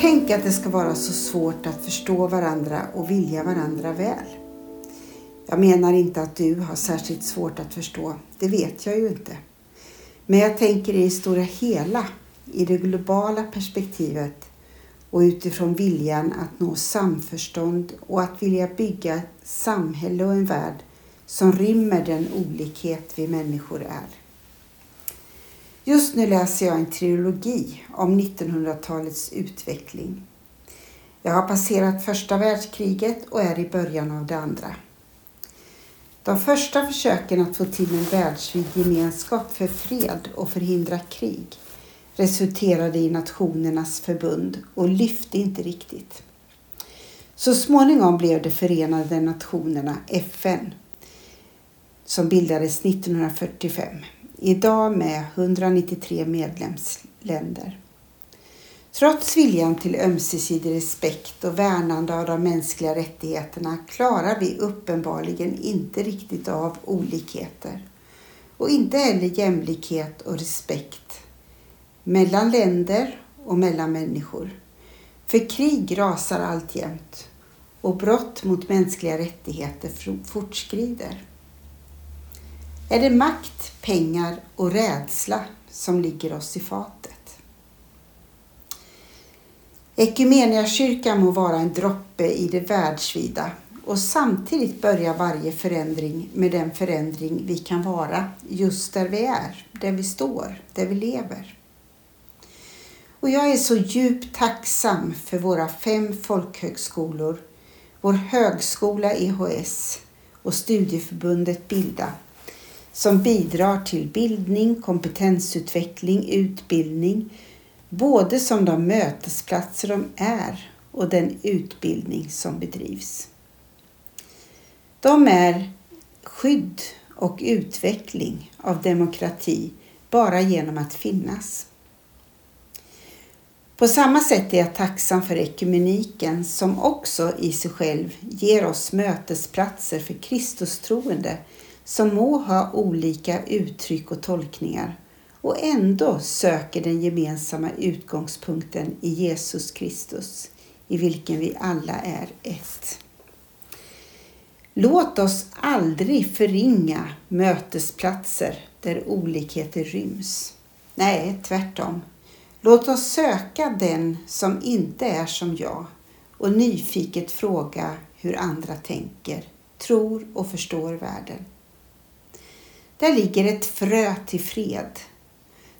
Tänk att det ska vara så svårt att förstå varandra och vilja varandra väl. Jag menar inte att du har särskilt svårt att förstå, det vet jag ju inte. Men jag tänker i det stora hela, i det globala perspektivet och utifrån viljan att nå samförstånd och att vilja bygga samhälle och en värld som rymmer den olikhet vi människor är. Just nu läser jag en trilogi om 1900-talets utveckling. Jag har passerat första världskriget och är i början av det andra. De första försöken att få till en världsvid gemenskap för fred och förhindra krig resulterade i Nationernas förbund och lyfte inte riktigt. Så småningom blev det Förenade Nationerna, FN, som bildades 1945. Idag med 193 medlemsländer. Trots viljan till ömsesidig respekt och värnande av de mänskliga rättigheterna klarar vi uppenbarligen inte riktigt av olikheter och inte heller jämlikhet och respekt mellan länder och mellan människor. För krig rasar alltjämt och brott mot mänskliga rättigheter fortskrider. Är det makt, pengar och rädsla som ligger oss i fatet? Ekumeniakyrkan må vara en droppe i det världsvida och samtidigt börjar varje förändring med den förändring vi kan vara just där vi är, där vi står, där vi lever. Och jag är så djupt tacksam för våra fem folkhögskolor, vår högskola EHS och studieförbundet Bilda som bidrar till bildning, kompetensutveckling, utbildning, både som de mötesplatser de är och den utbildning som bedrivs. De är skydd och utveckling av demokrati bara genom att finnas. På samma sätt är jag tacksam för ekumeniken som också i sig själv ger oss mötesplatser för Kristustroende som må ha olika uttryck och tolkningar och ändå söker den gemensamma utgångspunkten i Jesus Kristus i vilken vi alla är ett. Låt oss aldrig förringa mötesplatser där olikheter ryms. Nej, tvärtom. Låt oss söka den som inte är som jag och nyfiket fråga hur andra tänker, tror och förstår världen. Där ligger ett frö till fred.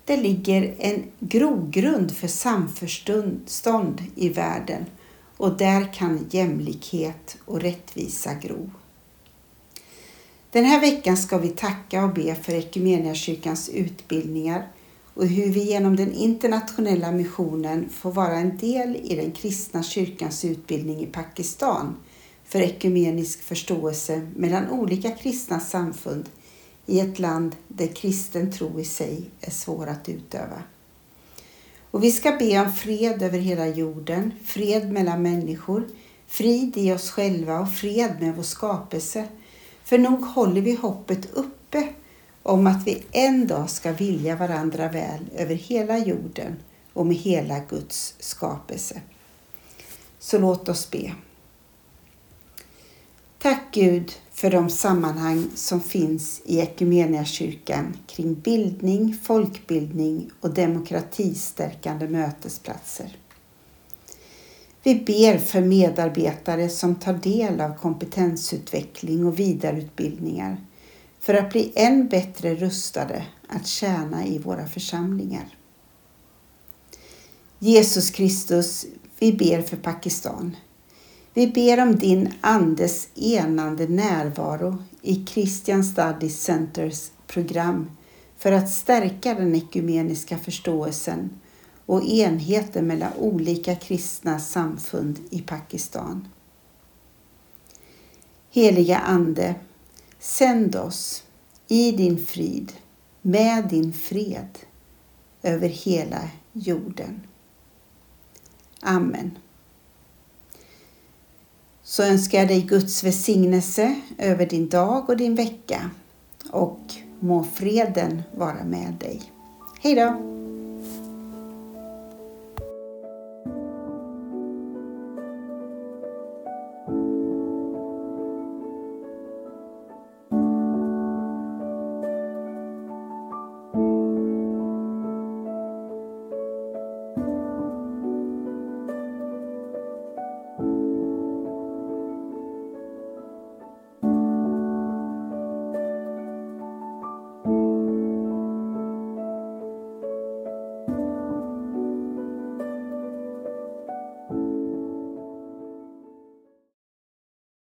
Där ligger en grogrund för samförstånd i världen och där kan jämlikhet och rättvisa gro. Den här veckan ska vi tacka och be för Equmeniakyrkans utbildningar och hur vi genom den internationella missionen får vara en del i den kristna kyrkans utbildning i Pakistan för ekumenisk förståelse mellan olika kristna samfund i ett land där kristen tro i sig är svår att utöva. Och vi ska be om fred över hela jorden, fred mellan människor, frid i oss själva och fred med vår skapelse. För nog håller vi hoppet uppe om att vi en dag ska vilja varandra väl över hela jorden och med hela Guds skapelse. Så låt oss be. Tack Gud för de sammanhang som finns i Equmeniakyrkan kring bildning, folkbildning och demokratistärkande mötesplatser. Vi ber för medarbetare som tar del av kompetensutveckling och vidareutbildningar för att bli än bättre rustade att tjäna i våra församlingar. Jesus Kristus, vi ber för Pakistan. Vi ber om din Andes enande närvaro i Christian Studies Centers program för att stärka den ekumeniska förståelsen och enheten mellan olika kristna samfund i Pakistan. Heliga Ande, sänd oss i din frid, med din fred över hela jorden. Amen så önskar jag dig Guds välsignelse över din dag och din vecka och må freden vara med dig. Hej då!